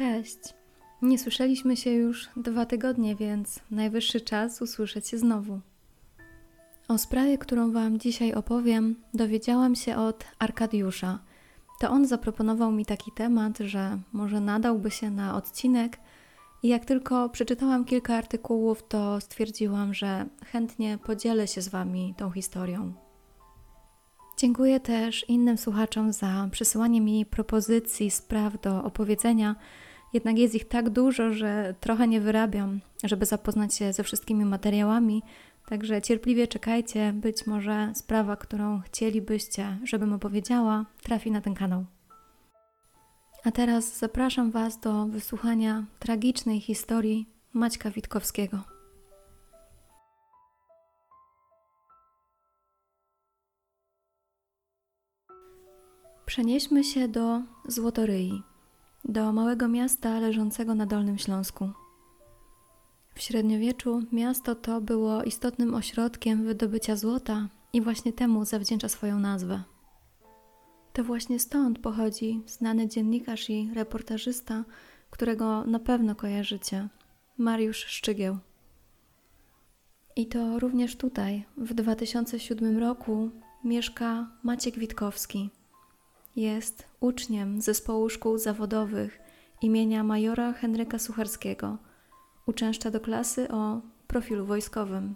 Cześć. Nie słyszeliśmy się już dwa tygodnie, więc najwyższy czas usłyszeć się znowu. O sprawie, którą Wam dzisiaj opowiem, dowiedziałam się od Arkadiusza. To on zaproponował mi taki temat, że może nadałby się na odcinek, i jak tylko przeczytałam kilka artykułów, to stwierdziłam, że chętnie podzielę się z Wami tą historią. Dziękuję też innym słuchaczom za przesyłanie mi propozycji, spraw do opowiedzenia. Jednak jest ich tak dużo, że trochę nie wyrabiam, żeby zapoznać się ze wszystkimi materiałami. Także cierpliwie czekajcie, być może sprawa, którą chcielibyście, żebym opowiedziała, trafi na ten kanał. A teraz zapraszam Was do wysłuchania tragicznej historii Maćka Witkowskiego. Przenieśmy się do Złotoryi, do małego miasta leżącego na Dolnym Śląsku. W średniowieczu miasto to było istotnym ośrodkiem wydobycia złota i właśnie temu zawdzięcza swoją nazwę. To właśnie stąd pochodzi znany dziennikarz i reportażysta, którego na pewno kojarzycie Mariusz Szczygieł. I to również tutaj, w 2007 roku, mieszka Maciek Witkowski. Jest uczniem zespołu szkół zawodowych imienia majora Henryka Sucharskiego. Uczęszcza do klasy o profilu wojskowym.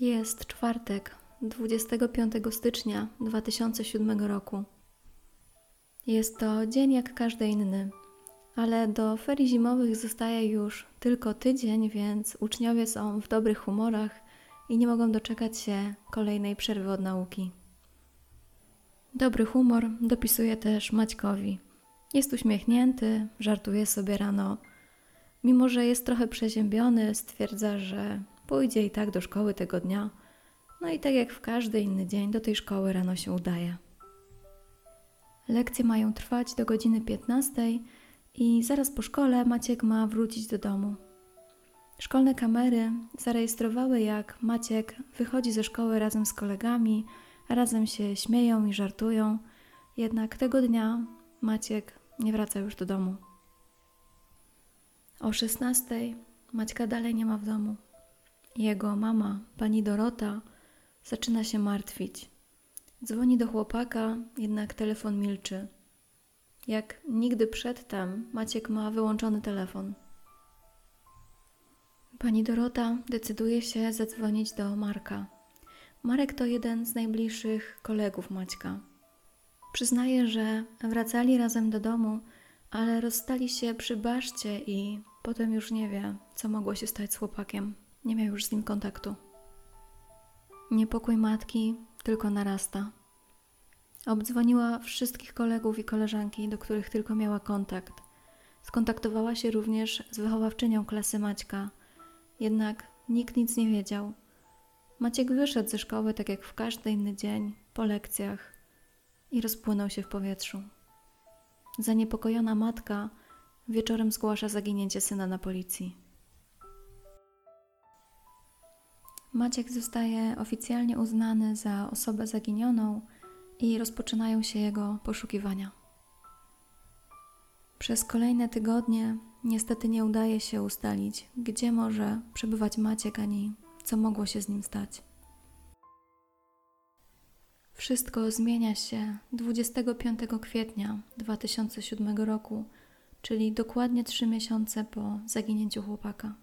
Jest czwartek, 25 stycznia 2007 roku. Jest to dzień jak każdy inny, ale do ferii zimowych zostaje już tylko tydzień, więc uczniowie są w dobrych humorach i nie mogą doczekać się kolejnej przerwy od nauki. Dobry humor dopisuje też Maćkowi. Jest uśmiechnięty, żartuje sobie rano. Mimo, że jest trochę przeziębiony, stwierdza, że pójdzie i tak do szkoły tego dnia – no i tak jak w każdy inny dzień, do tej szkoły rano się udaje. Lekcje mają trwać do godziny 15 i zaraz po szkole Maciek ma wrócić do domu. Szkolne kamery zarejestrowały, jak Maciek wychodzi ze szkoły razem z kolegami, razem się śmieją i żartują, jednak tego dnia Maciek nie wraca już do domu. O 16 Maćka dalej nie ma w domu. Jego mama, pani Dorota, Zaczyna się martwić. Dzwoni do chłopaka, jednak telefon milczy. Jak nigdy przedtem, Maciek ma wyłączony telefon. Pani Dorota decyduje się zadzwonić do Marka. Marek to jeden z najbliższych kolegów Maćka. Przyznaje, że wracali razem do domu, ale rozstali się przy baszcie i potem już nie wie, co mogło się stać z chłopakiem. Nie miał już z nim kontaktu. Niepokój matki tylko narasta. Obdzwoniła wszystkich kolegów i koleżanki, do których tylko miała kontakt. Skontaktowała się również z wychowawczynią klasy Maćka, jednak nikt nic nie wiedział. Maciek wyszedł ze szkoły tak jak w każdy inny dzień, po lekcjach i rozpłynął się w powietrzu. Zaniepokojona matka wieczorem zgłasza zaginięcie syna na policji. Maciek zostaje oficjalnie uznany za osobę zaginioną i rozpoczynają się jego poszukiwania. Przez kolejne tygodnie niestety nie udaje się ustalić, gdzie może przebywać Maciek ani co mogło się z nim stać. Wszystko zmienia się 25 kwietnia 2007 roku, czyli dokładnie trzy miesiące po zaginięciu chłopaka.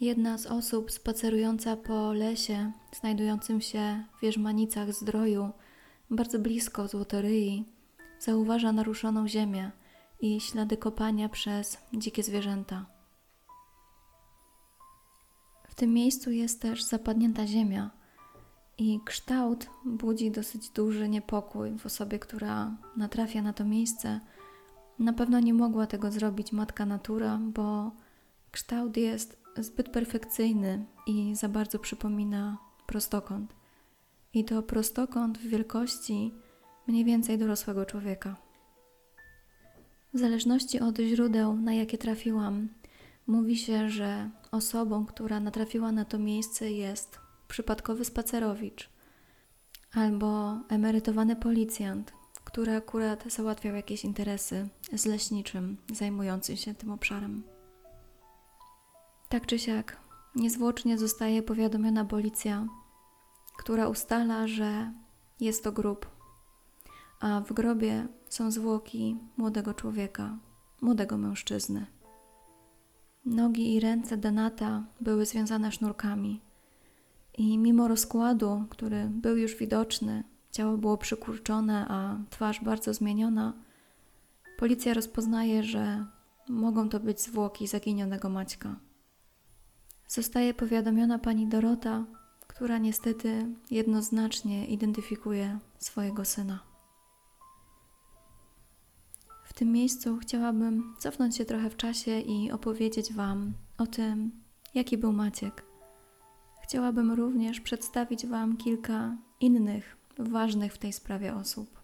Jedna z osób spacerująca po lesie, znajdującym się w Wierzmanicach Zdroju, bardzo blisko Złotoryi, zauważa naruszoną ziemię i ślady kopania przez dzikie zwierzęta. Tym miejscu jest też zapadnięta ziemia i kształt budzi dosyć duży niepokój w osobie, która natrafia na to miejsce. Na pewno nie mogła tego zrobić matka natura, bo kształt jest zbyt perfekcyjny i za bardzo przypomina prostokąt. I to prostokąt w wielkości mniej więcej dorosłego człowieka. W zależności od źródeł, na jakie trafiłam, mówi się, że osobą, która natrafiła na to miejsce jest przypadkowy spacerowicz albo emerytowany policjant, który akurat załatwiał jakieś interesy z leśniczym zajmującym się tym obszarem. Tak czy siak, niezwłocznie zostaje powiadomiona policja, która ustala, że jest to grób, a w grobie są zwłoki młodego człowieka, młodego mężczyzny. Nogi i ręce Denata były związane sznurkami, i mimo rozkładu, który był już widoczny, ciało było przykurczone, a twarz bardzo zmieniona, policja rozpoznaje, że mogą to być zwłoki zaginionego Maćka. Zostaje powiadomiona pani Dorota, która niestety jednoznacznie identyfikuje swojego syna. Tym miejscu chciałabym cofnąć się trochę w czasie i opowiedzieć Wam o tym, jaki był Maciek. Chciałabym również przedstawić Wam kilka innych ważnych w tej sprawie osób.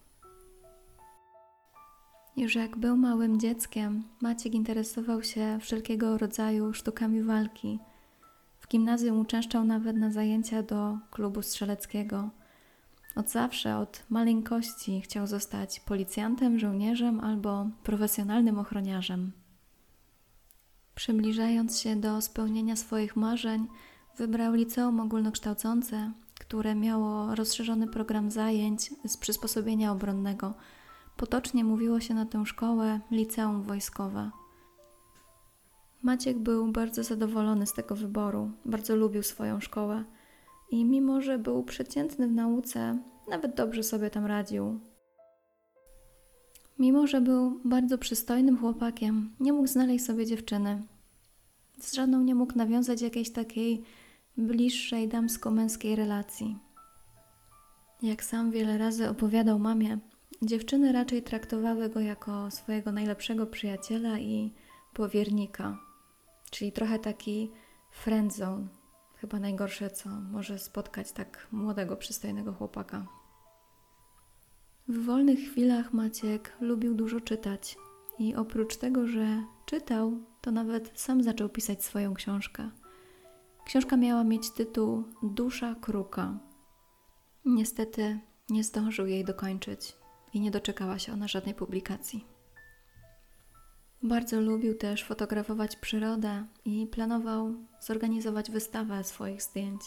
Już jak był małym dzieckiem, Maciek interesował się wszelkiego rodzaju sztukami walki. W gimnazjum uczęszczał nawet na zajęcia do klubu strzeleckiego. Od zawsze, od maleńkości chciał zostać policjantem, żołnierzem albo profesjonalnym ochroniarzem. Przybliżając się do spełnienia swoich marzeń, wybrał liceum ogólnokształcące, które miało rozszerzony program zajęć z przysposobienia obronnego. Potocznie mówiło się na tę szkołę liceum wojskowe. Maciek był bardzo zadowolony z tego wyboru, bardzo lubił swoją szkołę i mimo, że był przeciętny w nauce, nawet dobrze sobie tam radził. Mimo, że był bardzo przystojnym chłopakiem, nie mógł znaleźć sobie dziewczyny. Z żadną nie mógł nawiązać jakiejś takiej bliższej damsko-męskiej relacji. Jak sam wiele razy opowiadał mamie, dziewczyny raczej traktowały go jako swojego najlepszego przyjaciela i powiernika, czyli trochę taki friendzone, chyba najgorsze, co może spotkać tak młodego, przystojnego chłopaka. W wolnych chwilach Maciek lubił dużo czytać i oprócz tego, że czytał, to nawet sam zaczął pisać swoją książkę – Książka miała mieć tytuł Dusza Kruka. Niestety nie zdążył jej dokończyć i nie doczekała się ona żadnej publikacji. Bardzo lubił też fotografować przyrodę i planował zorganizować wystawę swoich zdjęć.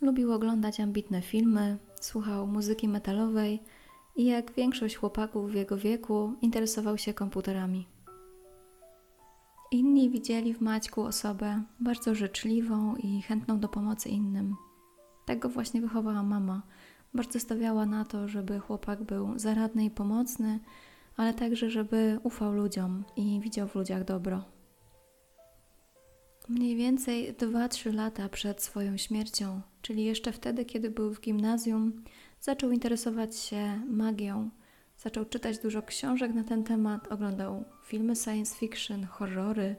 Lubił oglądać ambitne filmy, słuchał muzyki metalowej i jak większość chłopaków w jego wieku interesował się komputerami. Inni widzieli w Maćku osobę bardzo życzliwą i chętną do pomocy innym. Tak go właśnie wychowała mama. Bardzo stawiała na to, żeby chłopak był zaradny i pomocny, ale także, żeby ufał ludziom i widział w ludziach dobro. Mniej więcej 2-3 lata przed swoją śmiercią, czyli jeszcze wtedy, kiedy był w gimnazjum, zaczął interesować się magią Zaczął czytać dużo książek na ten temat, oglądał filmy science fiction, horrory.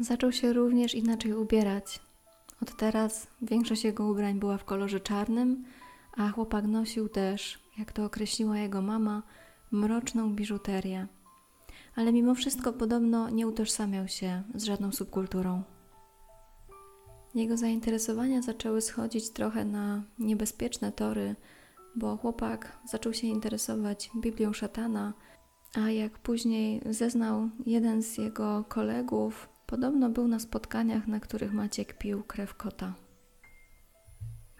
Zaczął się również inaczej ubierać. Od teraz większość jego ubrań była w kolorze czarnym, a chłopak nosił też, jak to określiła jego mama, mroczną biżuterię. Ale mimo wszystko podobno nie utożsamiał się z żadną subkulturą. Jego zainteresowania zaczęły schodzić trochę na niebezpieczne tory, bo chłopak zaczął się interesować Biblią szatana, a jak później zeznał jeden z jego kolegów, podobno był na spotkaniach, na których Maciek pił krew kota.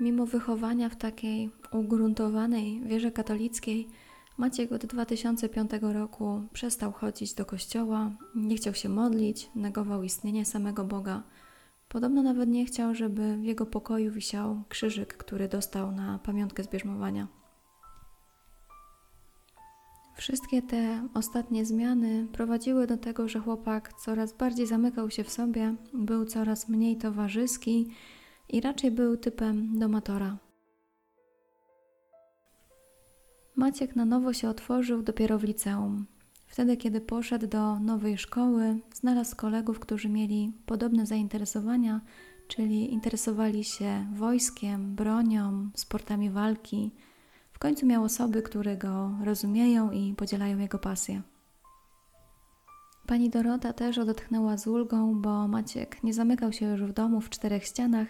Mimo wychowania w takiej ugruntowanej wierze katolickiej, Maciek od 2005 roku przestał chodzić do kościoła, nie chciał się modlić, negował istnienie samego Boga. Podobno nawet nie chciał, żeby w jego pokoju wisiał krzyżyk, który dostał na pamiątkę zbierzmowania. Wszystkie te ostatnie zmiany prowadziły do tego, że chłopak coraz bardziej zamykał się w sobie, był coraz mniej towarzyski i raczej był typem domatora. Maciek na nowo się otworzył dopiero w liceum. Wtedy, kiedy poszedł do nowej szkoły, znalazł kolegów, którzy mieli podobne zainteresowania, czyli interesowali się wojskiem, bronią, sportami walki. W końcu miał osoby, które go rozumieją i podzielają jego pasję. Pani Dorota też odetchnęła z ulgą, bo Maciek nie zamykał się już w domu w czterech ścianach,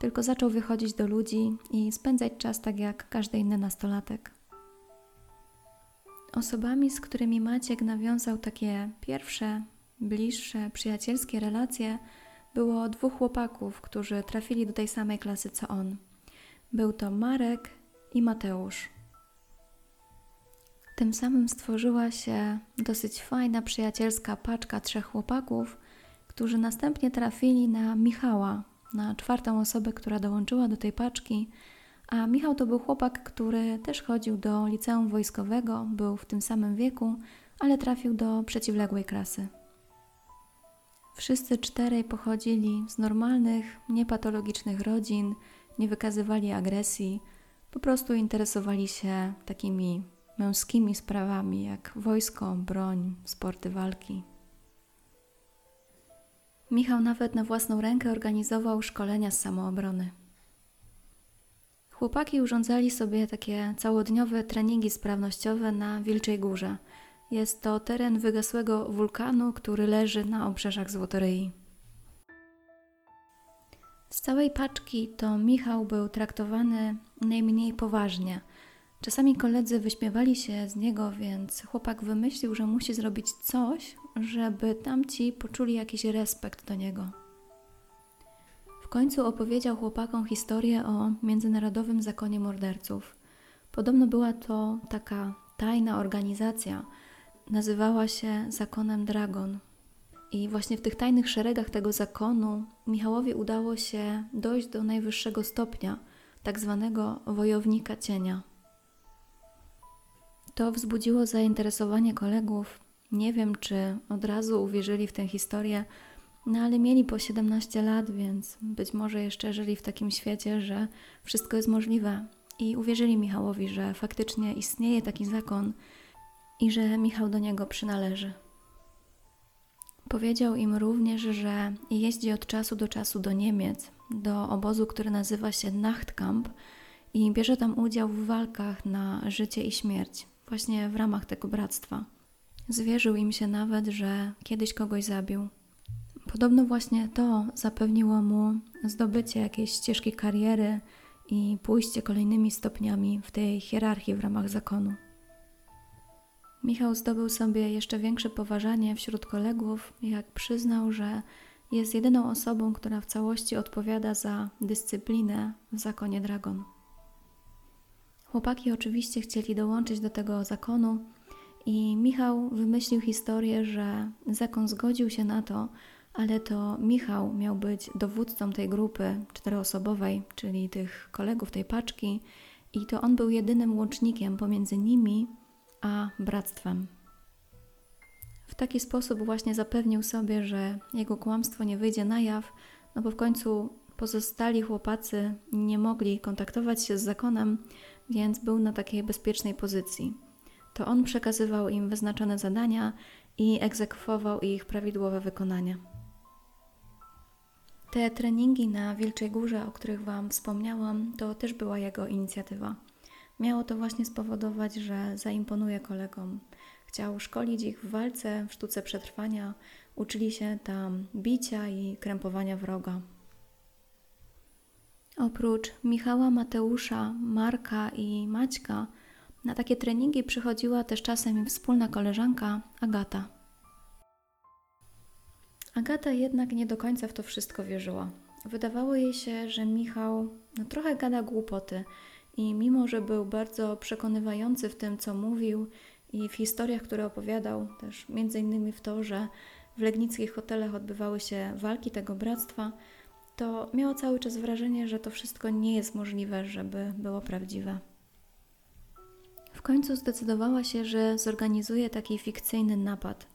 tylko zaczął wychodzić do ludzi i spędzać czas tak jak każdy inny nastolatek. Osobami, z którymi Maciek nawiązał takie pierwsze, bliższe, przyjacielskie relacje, było dwóch chłopaków, którzy trafili do tej samej klasy co on. Był to Marek i Mateusz. Tym samym stworzyła się dosyć fajna, przyjacielska paczka trzech chłopaków, którzy następnie trafili na Michała, na czwartą osobę, która dołączyła do tej paczki. A Michał to był chłopak, który też chodził do liceum wojskowego, był w tym samym wieku, ale trafił do przeciwległej klasy. Wszyscy czterej pochodzili z normalnych, niepatologicznych rodzin, nie wykazywali agresji, po prostu interesowali się takimi męskimi sprawami jak wojsko, broń, sporty walki. Michał nawet na własną rękę organizował szkolenia z samoobrony. Chłopaki urządzali sobie takie całodniowe treningi sprawnościowe na Wilczej Górze. Jest to teren wygasłego wulkanu, który leży na obrzeżach Złotoryi. Z całej paczki to Michał był traktowany najmniej poważnie. Czasami koledzy wyśmiewali się z niego, więc chłopak wymyślił, że musi zrobić coś, żeby tamci poczuli jakiś respekt do niego. Końcu opowiedział chłopakom historię o międzynarodowym zakonie morderców. Podobno była to taka tajna organizacja, nazywała się Zakonem Dragon. I właśnie w tych tajnych szeregach tego zakonu Michałowi udało się dojść do najwyższego stopnia, tak zwanego wojownika cienia. To wzbudziło zainteresowanie kolegów. Nie wiem, czy od razu uwierzyli w tę historię, no ale mieli po 17 lat, więc być może jeszcze żyli w takim świecie, że wszystko jest możliwe. I uwierzyli Michałowi, że faktycznie istnieje taki zakon i że Michał do niego przynależy. Powiedział im również, że jeździ od czasu do czasu do Niemiec, do obozu, który nazywa się Nachtkamp i bierze tam udział w walkach na życie i śmierć, właśnie w ramach tego bractwa. Zwierzył im się nawet, że kiedyś kogoś zabił. Podobno właśnie to zapewniło mu zdobycie jakiejś ścieżki kariery i pójście kolejnymi stopniami w tej hierarchii w ramach zakonu. Michał zdobył sobie jeszcze większe poważanie wśród kolegów, jak przyznał, że jest jedyną osobą, która w całości odpowiada za dyscyplinę w zakonie Dragon. Chłopaki oczywiście chcieli dołączyć do tego zakonu i Michał wymyślił historię, że zakon zgodził się na to, ale to Michał miał być dowódcą tej grupy czteroosobowej, czyli tych kolegów tej paczki, i to on był jedynym łącznikiem pomiędzy nimi a bractwem. W taki sposób właśnie zapewnił sobie, że jego kłamstwo nie wyjdzie na jaw, no bo w końcu pozostali chłopacy nie mogli kontaktować się z zakonem, więc był na takiej bezpiecznej pozycji. To on przekazywał im wyznaczone zadania i egzekwował ich prawidłowe wykonanie. Te treningi na Wilczej Górze, o których Wam wspomniałam, to też była jego inicjatywa. Miało to właśnie spowodować, że zaimponuje kolegom. Chciał szkolić ich w walce, w sztuce przetrwania, uczyli się tam bicia i krępowania wroga. Oprócz Michała, Mateusza, Marka i Maćka, na takie treningi przychodziła też czasem wspólna koleżanka Agata. Agata jednak nie do końca w to wszystko wierzyła. Wydawało jej się, że Michał no, trochę gada głupoty i mimo, że był bardzo przekonywający w tym, co mówił i w historiach, które opowiadał, też między innymi w to, że w legnickich hotelach odbywały się walki tego bractwa, to miała cały czas wrażenie, że to wszystko nie jest możliwe, żeby było prawdziwe. W końcu zdecydowała się, że zorganizuje taki fikcyjny napad.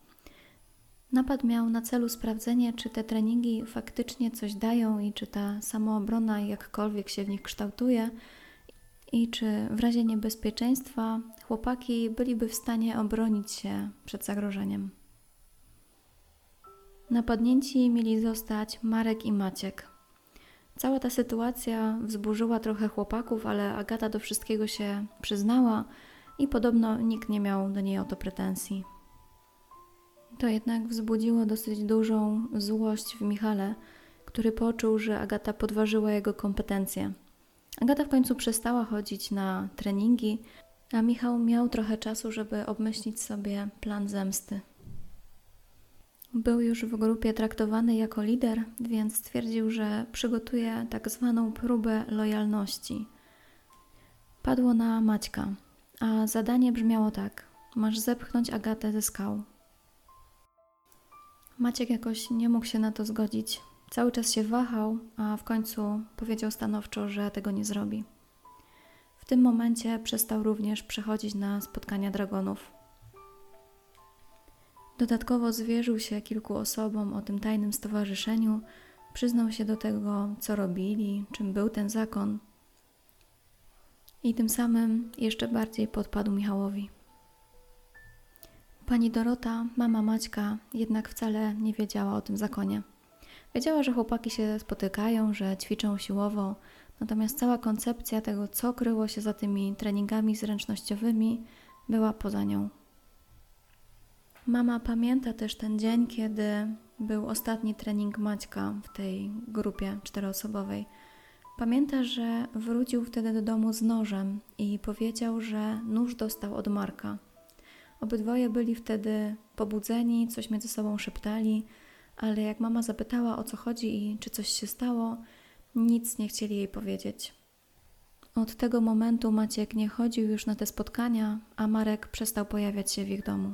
Napad miał na celu sprawdzenie, czy te treningi faktycznie coś dają i czy ta samoobrona jakkolwiek się w nich kształtuje, i czy w razie niebezpieczeństwa chłopaki byliby w stanie obronić się przed zagrożeniem. Napadnięci mieli zostać Marek i Maciek. Cała ta sytuacja wzburzyła trochę chłopaków, ale Agata do wszystkiego się przyznała i podobno nikt nie miał do niej o to pretensji. To jednak wzbudziło dosyć dużą złość w Michale, który poczuł, że Agata podważyła jego kompetencje. Agata w końcu przestała chodzić na treningi, a Michał miał trochę czasu, żeby obmyślić sobie plan zemsty. Był już w grupie traktowany jako lider, więc stwierdził, że przygotuje tak zwaną próbę lojalności. Padło na Maćka, a zadanie brzmiało tak: masz zepchnąć Agatę ze skał. Maciek jakoś nie mógł się na to zgodzić. Cały czas się wahał, a w końcu powiedział stanowczo, że tego nie zrobi. W tym momencie przestał również przychodzić na spotkania dragonów. Dodatkowo zwierzył się kilku osobom o tym tajnym stowarzyszeniu, przyznał się do tego, co robili, czym był ten zakon. I tym samym jeszcze bardziej podpadł Michałowi. Pani Dorota, mama Maćka, jednak wcale nie wiedziała o tym zakonie. Wiedziała, że chłopaki się spotykają, że ćwiczą siłowo, natomiast cała koncepcja tego, co kryło się za tymi treningami zręcznościowymi, była poza nią. Mama pamięta też ten dzień, kiedy był ostatni trening Maćka w tej grupie czteroosobowej. Pamięta, że wrócił wtedy do domu z nożem i powiedział, że nóż dostał od Marka. Obydwoje byli wtedy pobudzeni, coś między sobą szeptali, ale jak mama zapytała o co chodzi i czy coś się stało, nic nie chcieli jej powiedzieć. Od tego momentu Maciek nie chodził już na te spotkania, a Marek przestał pojawiać się w ich domu.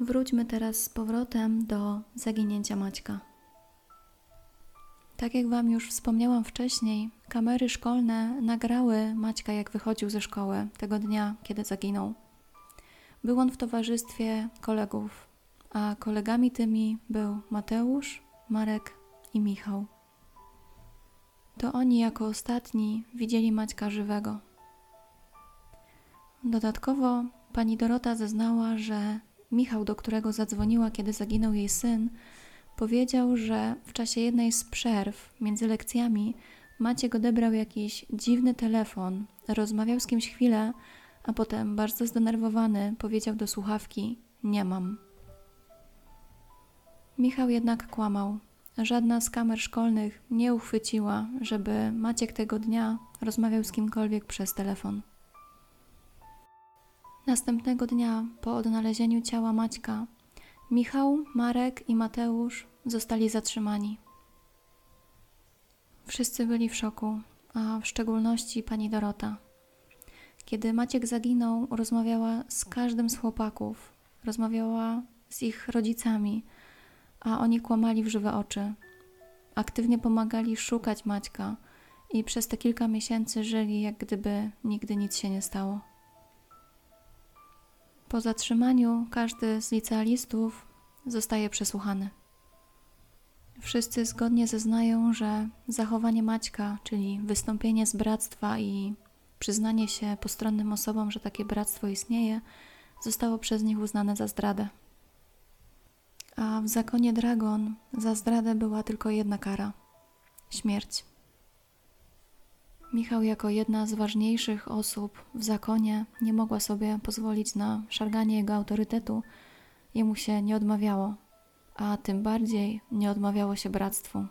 Wróćmy teraz z powrotem do zaginięcia Maćka. Tak jak Wam już wspomniałam wcześniej, kamery szkolne nagrały Maćka, jak wychodził ze szkoły tego dnia, kiedy zaginął. Był on w towarzystwie kolegów, a kolegami tymi był Mateusz, Marek i Michał. To oni jako ostatni widzieli Maćka żywego. Dodatkowo pani Dorota zeznała, że Michał, do którego zadzwoniła, kiedy zaginął jej syn, powiedział, że w czasie jednej z przerw między lekcjami Maciek odebrał jakiś dziwny telefon, rozmawiał z kimś chwilę, a potem bardzo zdenerwowany powiedział do słuchawki: Nie mam. Michał jednak kłamał. Żadna z kamer szkolnych nie uchwyciła, żeby Maciek tego dnia rozmawiał z kimkolwiek przez telefon. Następnego dnia, po odnalezieniu ciała Maćka, Michał, Marek i Mateusz zostali zatrzymani. Wszyscy byli w szoku, a w szczególności pani Dorota. Kiedy Maciek zaginął, rozmawiała z każdym z chłopaków, rozmawiała z ich rodzicami, a oni kłamali w żywe oczy. Aktywnie pomagali szukać Maćka i przez te kilka miesięcy żyli, jak gdyby nigdy nic się nie stało. Po zatrzymaniu każdy z licealistów zostaje przesłuchany. Wszyscy zgodnie zeznają, że zachowanie Maćka, czyli wystąpienie z bractwa i przyznanie się postronnym osobom, że takie bractwo istnieje, zostało przez nich uznane za zdradę. A w zakonie Dragon za zdradę była tylko jedna kara śmierć. Michał, jako jedna z ważniejszych osób w zakonie, nie mogła sobie pozwolić na szarganie jego autorytetu. Jemu się nie odmawiało, a tym bardziej nie odmawiało się bractwu.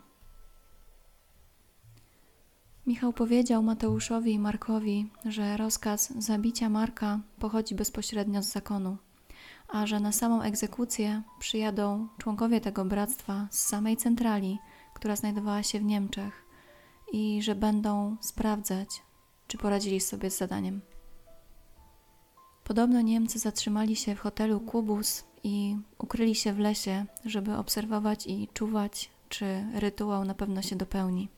Michał powiedział Mateuszowi i Markowi, że rozkaz zabicia Marka pochodzi bezpośrednio z zakonu, a że na samą egzekucję przyjadą członkowie tego bractwa z samej centrali, która znajdowała się w Niemczech i że będą sprawdzać, czy poradzili sobie z zadaniem. Podobno Niemcy zatrzymali się w hotelu Kubus i ukryli się w lesie, żeby obserwować i czuwać, czy rytuał na pewno się dopełni.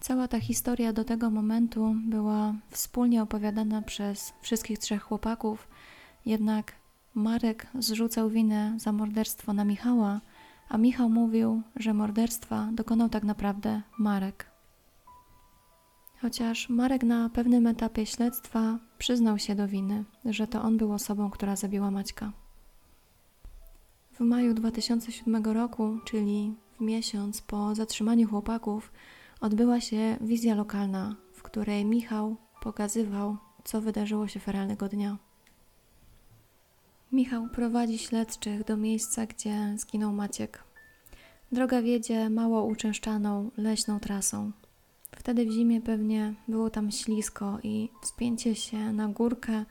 Cała ta historia do tego momentu była wspólnie opowiadana przez wszystkich trzech chłopaków, jednak Marek zrzucał winę za morderstwo na Michała, a Michał mówił, że morderstwa dokonał tak naprawdę Marek. Chociaż Marek na pewnym etapie śledztwa przyznał się do winy, że to on był osobą, która zabiła Maćka. W maju 2007 roku, czyli w miesiąc po zatrzymaniu chłopaków, odbyła się wizja lokalna, w której Michał pokazywał, co wydarzyło się feralnego dnia. Michał prowadzi śledczych do miejsca, gdzie zginął Maciek. Droga wiedzie mało uczęszczaną, leśną trasą. Wtedy w zimie pewnie było tam ślisko i wspięcie się na górkę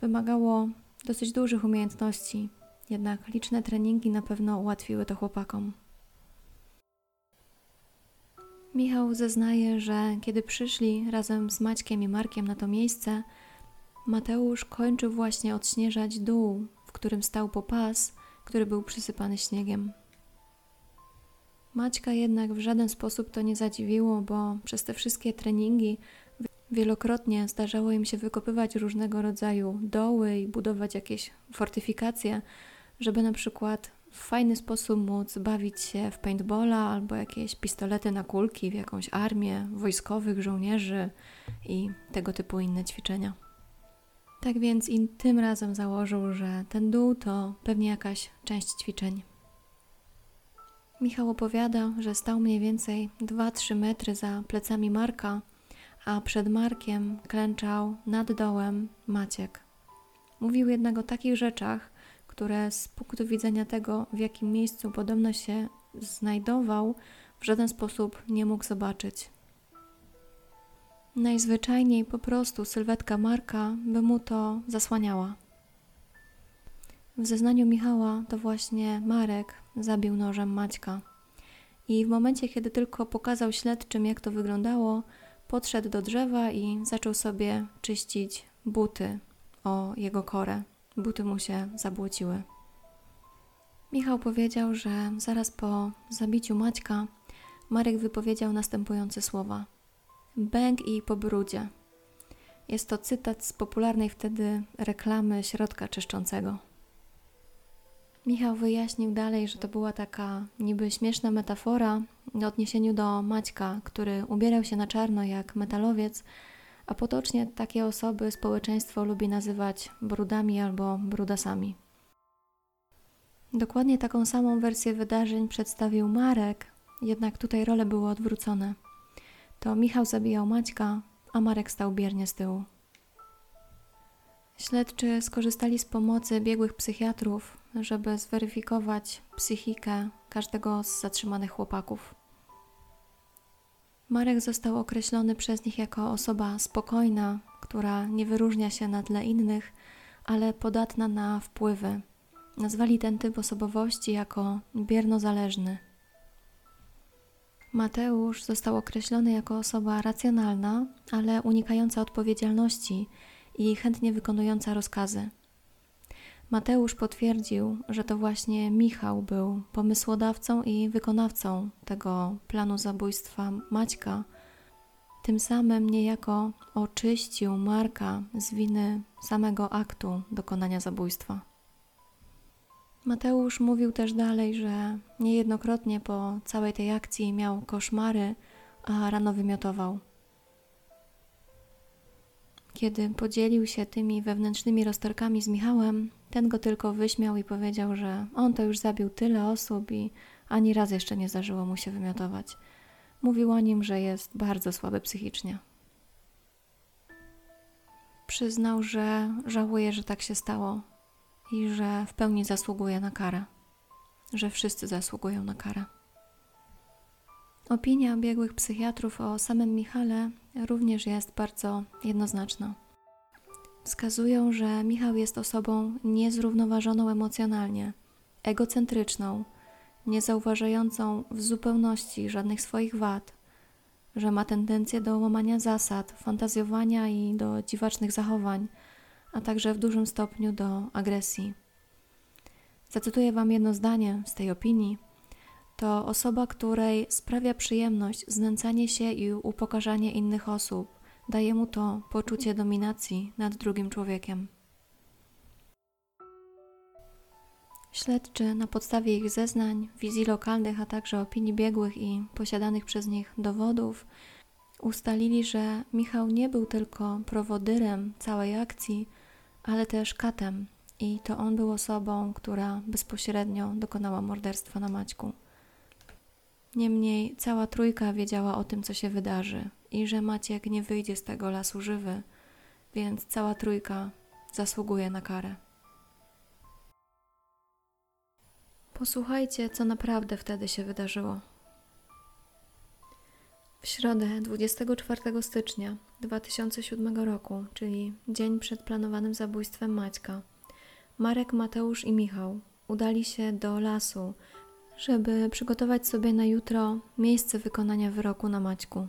wymagało dosyć dużych umiejętności, jednak liczne treningi na pewno ułatwiły to chłopakom. Michał zeznaje, że kiedy przyszli razem z Maćkiem i Markiem na to miejsce, Mateusz kończył właśnie odśnieżać dół, w którym stał popas, który był przysypany śniegiem. Maćka jednak w żaden sposób to nie zadziwiło, bo przez te wszystkie treningi wielokrotnie zdarzało im się wykopywać różnego rodzaju doły i budować jakieś fortyfikacje, żeby na przykład w fajny sposób móc bawić się w paintballa albo jakieś pistolety na kulki w jakąś armię wojskowych żołnierzy i tego typu inne ćwiczenia. Tak więc i tym razem założył, że ten dół to pewnie jakaś część ćwiczeń. Michał opowiada, że stał mniej więcej 2-3 metry za plecami Marka, a przed Markiem klęczał nad dołem Maciek. Mówił jednak o takich rzeczach, które z punktu widzenia tego, w jakim miejscu podobno się znajdował, w żaden sposób nie mógł zobaczyć. Najzwyczajniej po prostu sylwetka Marka by mu to zasłaniała. W zeznaniu Michała to właśnie Marek zabił nożem Maćka. I w momencie, kiedy tylko pokazał śledczym, jak to wyglądało, podszedł do drzewa i zaczął sobie czyścić buty o jego korę. Buty mu się zabłociły. Michał powiedział, że zaraz po zabiciu Maćka Marek wypowiedział następujące słowa: Bęk i po brudzie. Jest to cytat z popularnej wtedy reklamy środka czyszczącego. Michał wyjaśnił dalej, że to była taka niby śmieszna metafora w odniesieniu do Maćka, który ubierał się na czarno jak metalowiec, a potocznie takie osoby społeczeństwo lubi nazywać brudami albo brudasami. Dokładnie taką samą wersję wydarzeń przedstawił Marek, jednak tutaj role były odwrócone. To Michał zabijał Maćka, a Marek stał biernie z tyłu. Śledczy skorzystali z pomocy biegłych psychiatrów, żeby zweryfikować psychikę każdego z zatrzymanych chłopaków. Marek został określony przez nich jako osoba spokojna, która nie wyróżnia się na tle innych, ale podatna na wpływy. Nazwali ten typ osobowości jako biernozależny. Mateusz został określony jako osoba racjonalna, ale unikająca odpowiedzialności i chętnie wykonująca rozkazy. Mateusz potwierdził, że to właśnie Michał był pomysłodawcą i wykonawcą tego planu zabójstwa Maćka. Tym samym niejako oczyścił Marka z winy samego aktu dokonania zabójstwa. Mateusz mówił też dalej, że niejednokrotnie po całej tej akcji miał koszmary, a rano wymiotował. Kiedy podzielił się tymi wewnętrznymi rozterkami z Michałem, ten go tylko wyśmiał i powiedział, że on to już zabił tyle osób i ani raz jeszcze nie zdarzyło mu się wymiotować. Mówił o nim, że jest bardzo słaby psychicznie. Przyznał, że żałuje, że tak się stało i że w pełni zasługuje na karę, że wszyscy zasługują na karę. Opinia biegłych psychiatrów o samym Michale również jest bardzo jednoznaczna. Wskazują, że Michał jest osobą niezrównoważoną emocjonalnie, egocentryczną, niezauważającą w zupełności żadnych swoich wad, że ma tendencję do łamania zasad, fantazjowania i do dziwacznych zachowań, a także w dużym stopniu do agresji. Zacytuję Wam jedno zdanie z tej opinii to osoba, której sprawia przyjemność znęcanie się i upokarzanie innych osób. Daje mu to poczucie dominacji nad drugim człowiekiem. Śledczy na podstawie ich zeznań, wizji lokalnych, a także opinii biegłych i posiadanych przez nich dowodów ustalili, że Michał nie był tylko prowodyrem całej akcji, ale też katem. I to on był osobą, która bezpośrednio dokonała morderstwa na Maćku. Niemniej cała trójka wiedziała o tym, co się wydarzy i że Maciek nie wyjdzie z tego lasu żywy, więc cała trójka zasługuje na karę. Posłuchajcie, co naprawdę wtedy się wydarzyło. W środę 24 stycznia 2007 roku, czyli dzień przed planowanym zabójstwem Maćka, Marek, Mateusz i Michał udali się do lasu, żeby przygotować sobie na jutro miejsce wykonania wyroku na Maćku.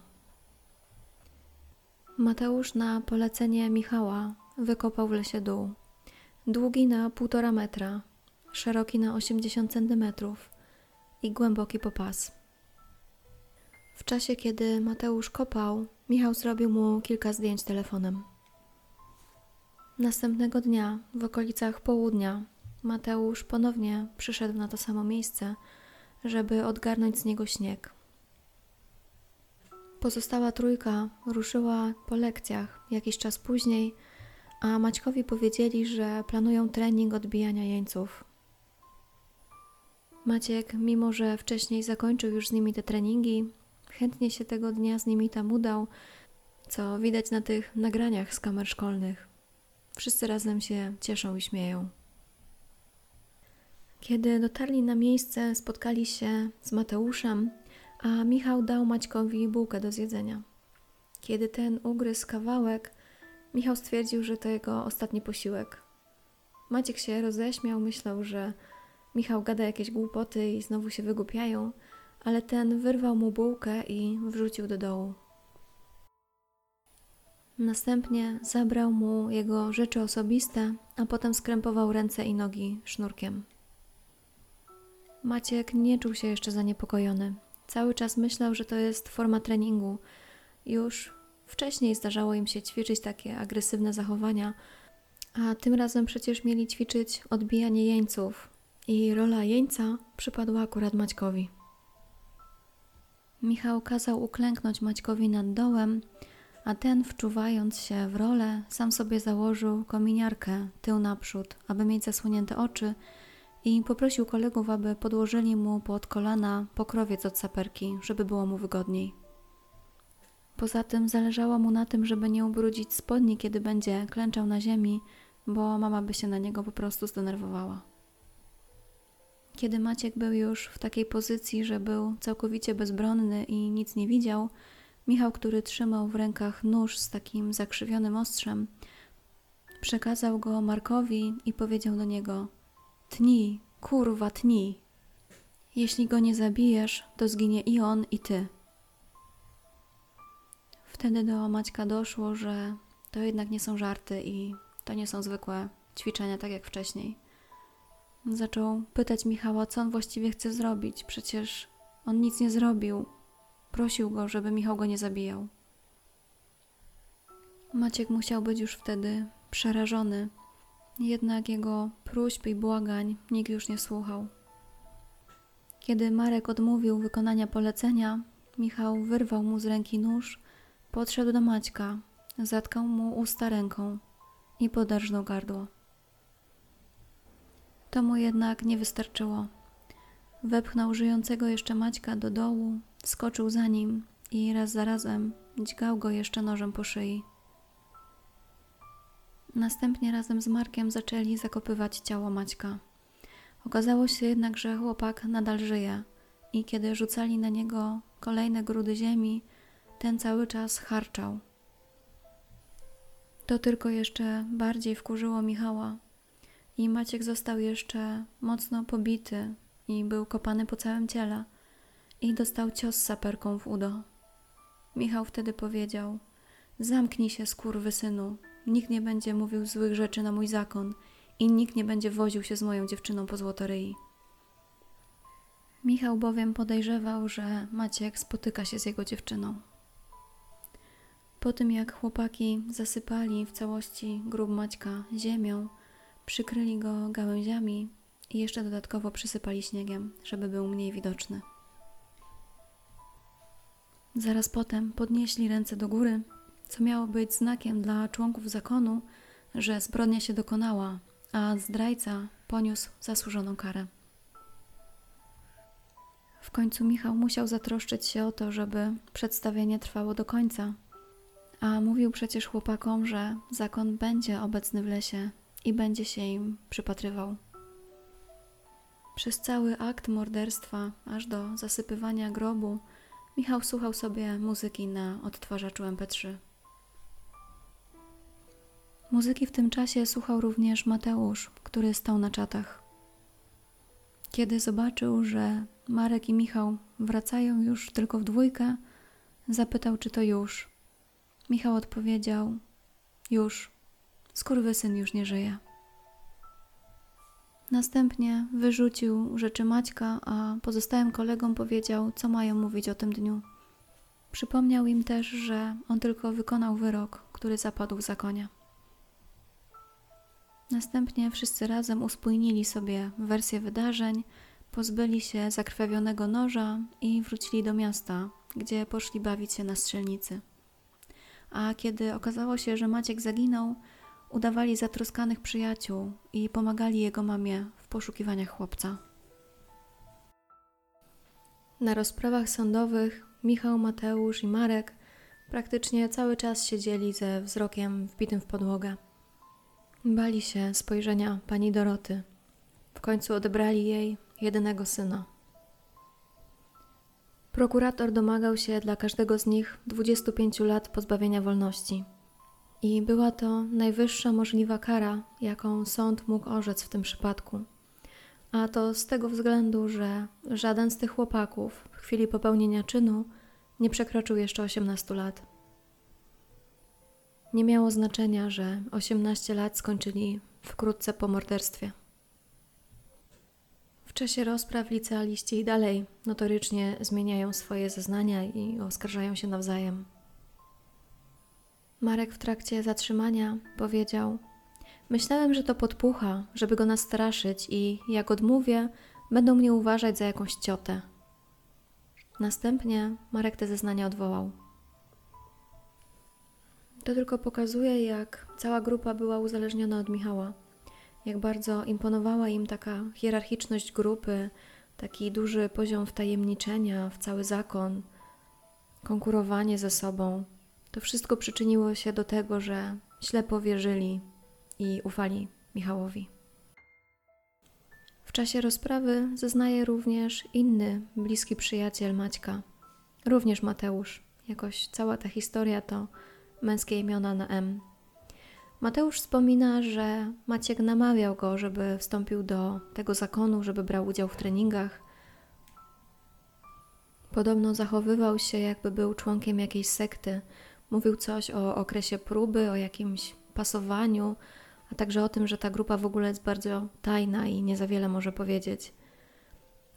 Mateusz na polecenie Michała wykopał w lesie dół. Długi na półtora metra, szeroki na 80 centymetrów i głęboki po pas. W czasie, kiedy Mateusz kopał, Michał zrobił mu kilka zdjęć telefonem. Następnego dnia, w okolicach południa, Mateusz ponownie przyszedł na to samo miejsce, żeby odgarnąć z niego śnieg. Pozostała trójka ruszyła po lekcjach jakiś czas później, a Maćkowi powiedzieli, że planują trening odbijania jeńców. Maciek, mimo że wcześniej zakończył już z nimi te treningi, chętnie się tego dnia z nimi tam udał, co widać na tych nagraniach z kamer szkolnych. Wszyscy razem się cieszą i śmieją. Kiedy dotarli na miejsce, spotkali się z Mateuszem, a Michał dał Maćkowi bułkę do zjedzenia. Kiedy ten ugryzł kawałek, Michał stwierdził, że to jego ostatni posiłek. Maciek się roześmiał, myślał, że Michał gada jakieś głupoty i znowu się wygłupiają, ale ten wyrwał mu bułkę i wrzucił do dołu. Następnie zabrał mu jego rzeczy osobiste, a potem skrępował ręce i nogi sznurkiem. Maciek nie czuł się jeszcze zaniepokojony. Cały czas myślał, że to jest forma treningu. Już wcześniej zdarzało im się ćwiczyć takie agresywne zachowania, a tym razem przecież mieli ćwiczyć odbijanie jeńców, i rola jeńca przypadła akurat Maćkowi. Michał kazał uklęknąć Maćkowi nad dołem, a ten, wczuwając się w rolę, sam sobie założył kominiarkę tył naprzód, aby mieć zasłonięte oczy i poprosił kolegów, aby podłożyli mu pod kolana pokrowiec od saperki, żeby było mu wygodniej. Poza tym zależało mu na tym, żeby nie ubrudzić spodni, kiedy będzie klęczał na ziemi, bo mama by się na niego po prostu zdenerwowała. Kiedy Maciek był już w takiej pozycji, że był całkowicie bezbronny i nic nie widział, Michał, który trzymał w rękach nóż z takim zakrzywionym ostrzem, przekazał go Markowi i powiedział do niego: Tnij, kurwa, tnij. Jeśli go nie zabijesz, to zginie i on, i ty. Wtedy do Maćka doszło, że to jednak nie są żarty i to nie są zwykłe ćwiczenia, tak jak wcześniej. Zaczął pytać Michała, co on właściwie chce zrobić. Przecież on nic nie zrobił. Prosił go, żeby Michał go nie zabijał. Maciek musiał być już wtedy przerażony, jednak jego próśb i błagań nikt już nie słuchał. Kiedy Marek odmówił wykonania polecenia, Michał wyrwał mu z ręki nóż, podszedł do Maćka, zatkał mu usta ręką i podarżnął gardło. To mu jednak nie wystarczyło. Wepchnął żyjącego jeszcze Maćka do dołu, skoczył za nim i raz za razem dźgał go jeszcze nożem po szyi. Następnie razem z Markiem zaczęli zakopywać ciało Maćka. Okazało się jednak, że chłopak nadal żyje i kiedy rzucali na niego kolejne grudy ziemi, ten cały czas harczał. To tylko jeszcze bardziej wkurzyło Michała, i Maciek został jeszcze mocno pobity i był kopany po całym ciele i dostał cios saperką w udo. Michał wtedy powiedział: Zamknij się, synu. Nikt nie będzie mówił złych rzeczy na mój zakon i nikt nie będzie woził się z moją dziewczyną po złotoryi. Michał bowiem podejrzewał, że Maciek spotyka się z jego dziewczyną. Po tym jak chłopaki zasypali w całości grób Maćka ziemią, Przykryli go gałęziami i jeszcze dodatkowo przysypali śniegiem, żeby był mniej widoczny. Zaraz potem podnieśli ręce do góry, co miało być znakiem dla członków zakonu, że zbrodnia się dokonała, a zdrajca poniósł zasłużoną karę. W końcu Michał musiał zatroszczyć się o to, żeby przedstawienie trwało do końca, a mówił przecież chłopakom, że zakon będzie obecny w lesie i będzie się im przypatrywał. Przez cały akt morderstwa, aż do zasypywania grobu, Michał słuchał sobie muzyki na odtwarzaczu MP3. Muzyki w tym czasie słuchał również Mateusz, który stał na czatach. Kiedy zobaczył, że Marek i Michał wracają już tylko w dwójkę, zapytał, czy to już. Michał odpowiedział: Już, skurwysyn już nie żyje. Następnie wyrzucił rzeczy Maćka, a pozostałym kolegom powiedział, co mają mówić o tym dniu. Przypomniał im też, że on tylko wykonał wyrok, który zapadł w zakonie. Następnie wszyscy razem uspójnili sobie wersję wydarzeń, pozbyli się zakrwawionego noża i wrócili do miasta, gdzie poszli bawić się na strzelnicy. A kiedy okazało się, że Maciek zaginął, udawali zatroskanych przyjaciół i pomagali jego mamie w poszukiwaniach chłopca. Na rozprawach sądowych Michał, Mateusz i Marek praktycznie cały czas siedzieli ze wzrokiem wbitym w podłogę. Bali się spojrzenia pani Doroty. W końcu odebrali jej jedynego syna. Prokurator domagał się dla każdego z nich 25 lat pozbawienia wolności. I była to najwyższa możliwa kara, jaką sąd mógł orzec w tym przypadku. A to z tego względu, że żaden z tych chłopaków w chwili popełnienia czynu nie przekroczył jeszcze 18 lat. Nie miało znaczenia, że 18 lat skończyli wkrótce po morderstwie. W czasie rozpraw licealiści dalej notorycznie zmieniają swoje zeznania i oskarżają się nawzajem. Marek w trakcie zatrzymania powiedział: Myślałem, że to podpucha, żeby go nastraszyć, i jak odmówię, będą mnie uważać za jakąś ciotę. Następnie Marek te zeznania odwołał. To tylko pokazuje, jak cała grupa była uzależniona od Michała. Jak bardzo imponowała im taka hierarchiczność grupy, taki duży poziom wtajemniczenia w cały zakon, konkurowanie ze sobą. To wszystko przyczyniło się do tego, że ślepo wierzyli i ufali Michałowi. W czasie rozprawy zeznaje również inny bliski przyjaciel Maćka, również Mateusz. Jakoś cała ta historia to męskie imiona na M. Mateusz wspomina, że Maciek namawiał go, żeby wstąpił do tego zakonu, żeby brał udział w treningach. Podobno zachowywał się, jakby był członkiem jakiejś sekty. Mówił coś o okresie próby, o jakimś pasowaniu, a także o tym, że ta grupa w ogóle jest bardzo tajna i nie za wiele może powiedzieć.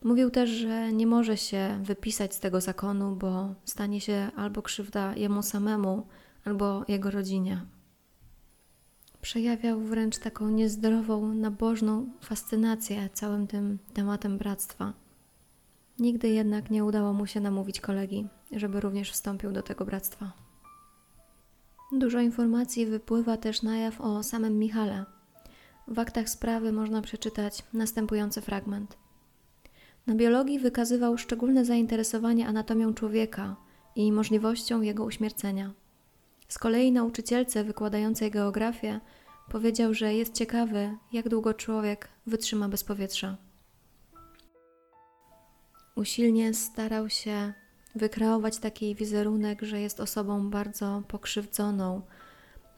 Mówił też, że nie może się wypisać z tego zakonu, bo stanie się albo krzywda jemu samemu, albo jego rodzinie. Przejawiał wręcz taką niezdrową, nabożną fascynację całym tym tematem bractwa. Nigdy jednak nie udało mu się namówić kolegi, żeby również wstąpił do tego bractwa. Dużo informacji wypływa też na jaw o samym Michale. W aktach sprawy można przeczytać następujący fragment. Na biologii wykazywał szczególne zainteresowanie anatomią człowieka i możliwością jego uśmiercenia. Z kolei nauczycielce wykładającej geografię powiedział, że jest ciekawy, jak długo człowiek wytrzyma bez powietrza. Usilnie starał się wykreować taki wizerunek, że jest osobą bardzo pokrzywdzoną.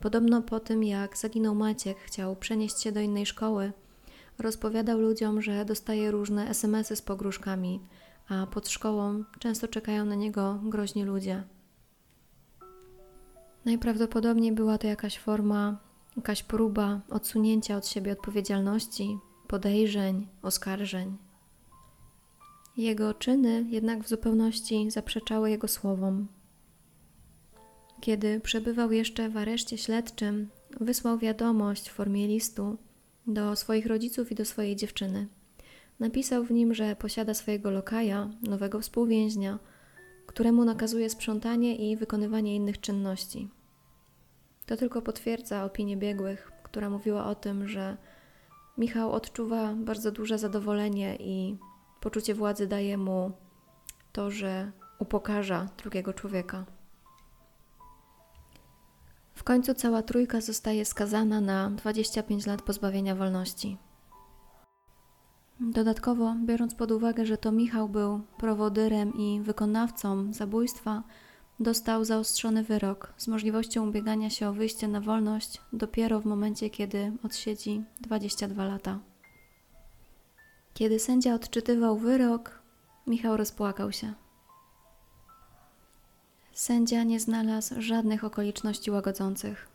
Podobno po tym, jak zaginął Maciek, chciał przenieść się do innej szkoły, rozpowiadał ludziom, że dostaje różne SMSy z pogróżkami, a pod szkołą często czekają na niego groźni ludzie. Najprawdopodobniej była to jakaś forma, jakaś próba odsunięcia od siebie odpowiedzialności, podejrzeń, oskarżeń. Jego czyny jednak w zupełności zaprzeczały jego słowom. Kiedy przebywał jeszcze w areszcie śledczym, wysłał wiadomość w formie listu do swoich rodziców i do swojej dziewczyny. Napisał w nim, że posiada swojego lokaja, nowego współwięźnia, któremu nakazuje sprzątanie i wykonywanie innych czynności. To tylko potwierdza opinię biegłych, która mówiła o tym, że Michał odczuwa bardzo duże zadowolenie i poczucie władzy daje mu to, że upokarza drugiego człowieka. W końcu cała trójka zostaje skazana na 25 lat pozbawienia wolności. Dodatkowo, biorąc pod uwagę, że to Michał był prowodyrem i wykonawcą zabójstwa, dostał zaostrzony wyrok z możliwością ubiegania się o wyjście na wolność dopiero w momencie, kiedy odsiedzi 22 lata. Kiedy sędzia odczytywał wyrok, Michał rozpłakał się. Sędzia nie znalazł żadnych okoliczności łagodzących.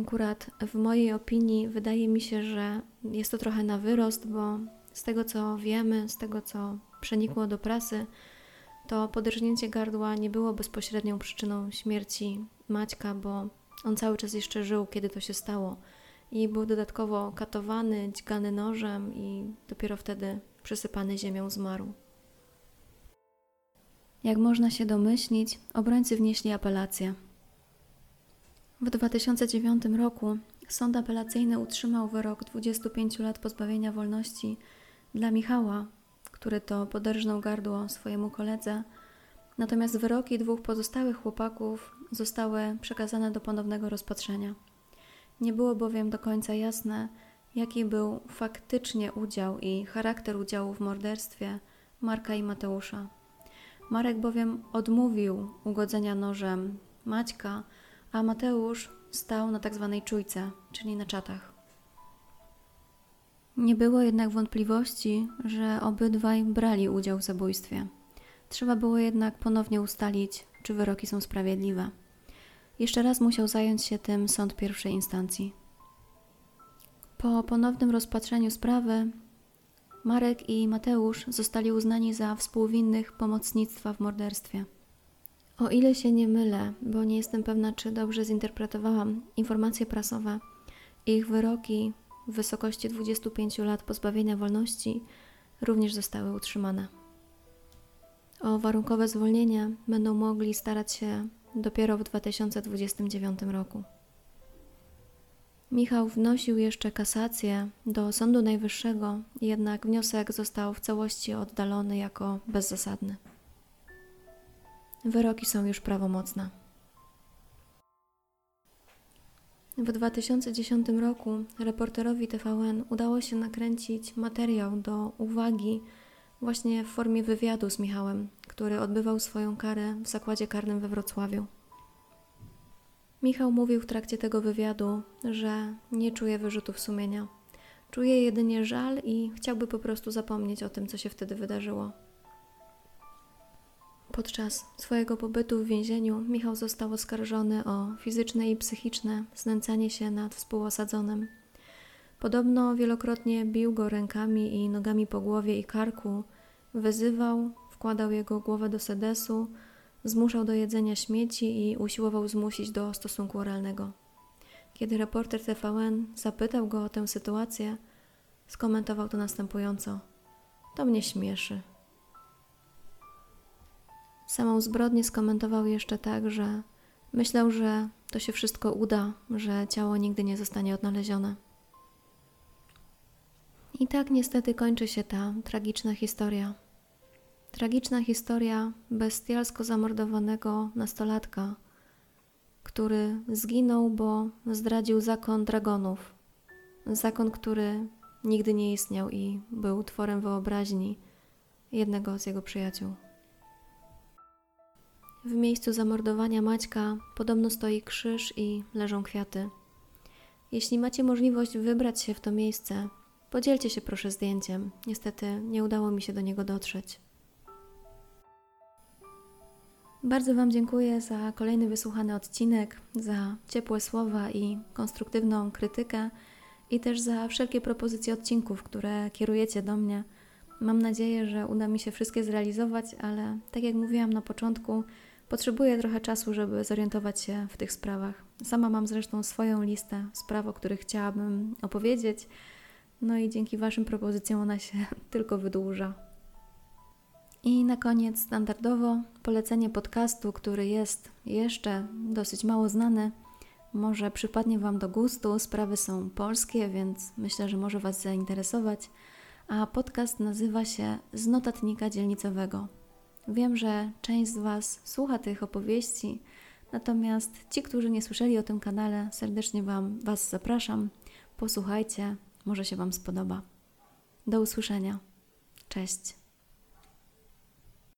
Akurat w mojej opinii wydaje mi się, że jest to trochę na wyrost, bo z tego co wiemy, z tego co przenikło do prasy, to podrżnięcie gardła nie było bezpośrednią przyczyną śmierci Maćka, bo on cały czas jeszcze żył, kiedy to się stało. I był dodatkowo katowany, dźgany nożem i dopiero wtedy przysypany ziemią zmarł. Jak można się domyślić, obrońcy wnieśli apelację. W 2009 roku sąd apelacyjny utrzymał wyrok 25 lat pozbawienia wolności dla Michała, który to poderżnął gardło swojemu koledze, natomiast wyroki dwóch pozostałych chłopaków zostały przekazane do ponownego rozpatrzenia. Nie było bowiem do końca jasne, jaki był faktycznie udział i charakter udziału w morderstwie Marka i Mateusza. Marek bowiem odmówił ugodzenia nożem Maćka, a Mateusz stał na tak zwanej czujce, czyli na czatach. Nie było jednak wątpliwości, że obydwaj brali udział w zabójstwie. Trzeba było jednak ponownie ustalić, czy wyroki są sprawiedliwe. Jeszcze raz musiał zająć się tym sąd pierwszej instancji. Po ponownym rozpatrzeniu sprawy, Marek i Mateusz zostali uznani za współwinnych pomocnictwa w morderstwie. O ile się nie mylę, bo nie jestem pewna, czy dobrze zinterpretowałam informacje prasowe, ich wyroki w wysokości 25 lat pozbawienia wolności również zostały utrzymane. O warunkowe zwolnienie będą mogli starać się dopiero w 2029 roku. Michał wnosił jeszcze kasację do Sądu Najwyższego, jednak wniosek został w całości oddalony jako bezzasadny. Wyroki są już prawomocne. W 2010 roku reporterowi TVN udało się nakręcić materiał do uwagi właśnie w formie wywiadu z Michałem, który odbywał swoją karę w zakładzie karnym we Wrocławiu. Michał mówił w trakcie tego wywiadu, że nie czuje wyrzutów sumienia. Czuje jedynie żal i chciałby po prostu zapomnieć o tym, co się wtedy wydarzyło. Podczas swojego pobytu w więzieniu Michał został oskarżony o fizyczne i psychiczne znęcanie się nad współosadzonym. Podobno wielokrotnie bił go rękami i nogami po głowie i karku, wyzywał, wkładał jego głowę do sedesu, zmuszał do jedzenia śmieci i usiłował zmusić do stosunku oralnego. Kiedy reporter TVN zapytał go o tę sytuację, skomentował to następująco: To mnie śmieszy. Samą zbrodnię skomentował jeszcze tak, że myślał, że to się wszystko uda, że ciało nigdy nie zostanie odnalezione. I tak niestety kończy się ta tragiczna historia. Tragiczna historia bestialsko zamordowanego nastolatka, który zginął, bo zdradził zakon dragonów. Zakon, który nigdy nie istniał i był tworem wyobraźni jednego z jego przyjaciół. W miejscu zamordowania Maćka podobno stoi krzyż i leżą kwiaty. Jeśli macie możliwość wybrać się w to miejsce, podzielcie się proszę zdjęciem. Niestety nie udało mi się do niego dotrzeć. Bardzo Wam dziękuję za kolejny wysłuchany odcinek, za ciepłe słowa i konstruktywną krytykę i też za wszelkie propozycje odcinków, które kierujecie do mnie. Mam nadzieję, że uda mi się wszystkie zrealizować, ale tak jak mówiłam na początku, potrzebuję trochę czasu, żeby zorientować się w tych sprawach. Sama mam zresztą swoją listę spraw, o których chciałabym opowiedzieć, no i dzięki Waszym propozycjom ona się tylko wydłuża. I na koniec standardowo polecenie podcastu, który jest jeszcze dosyć mało znany. Może przypadnie Wam do gustu. Sprawy są polskie, więc myślę, że może Was zainteresować. A podcast nazywa się Z notatnika dzielnicowego. Wiem, że część z Was słucha tych opowieści, natomiast ci, którzy nie słyszeli o tym kanale, serdecznie wam, Was zapraszam. Posłuchajcie, może się Wam spodoba. Do usłyszenia. Cześć.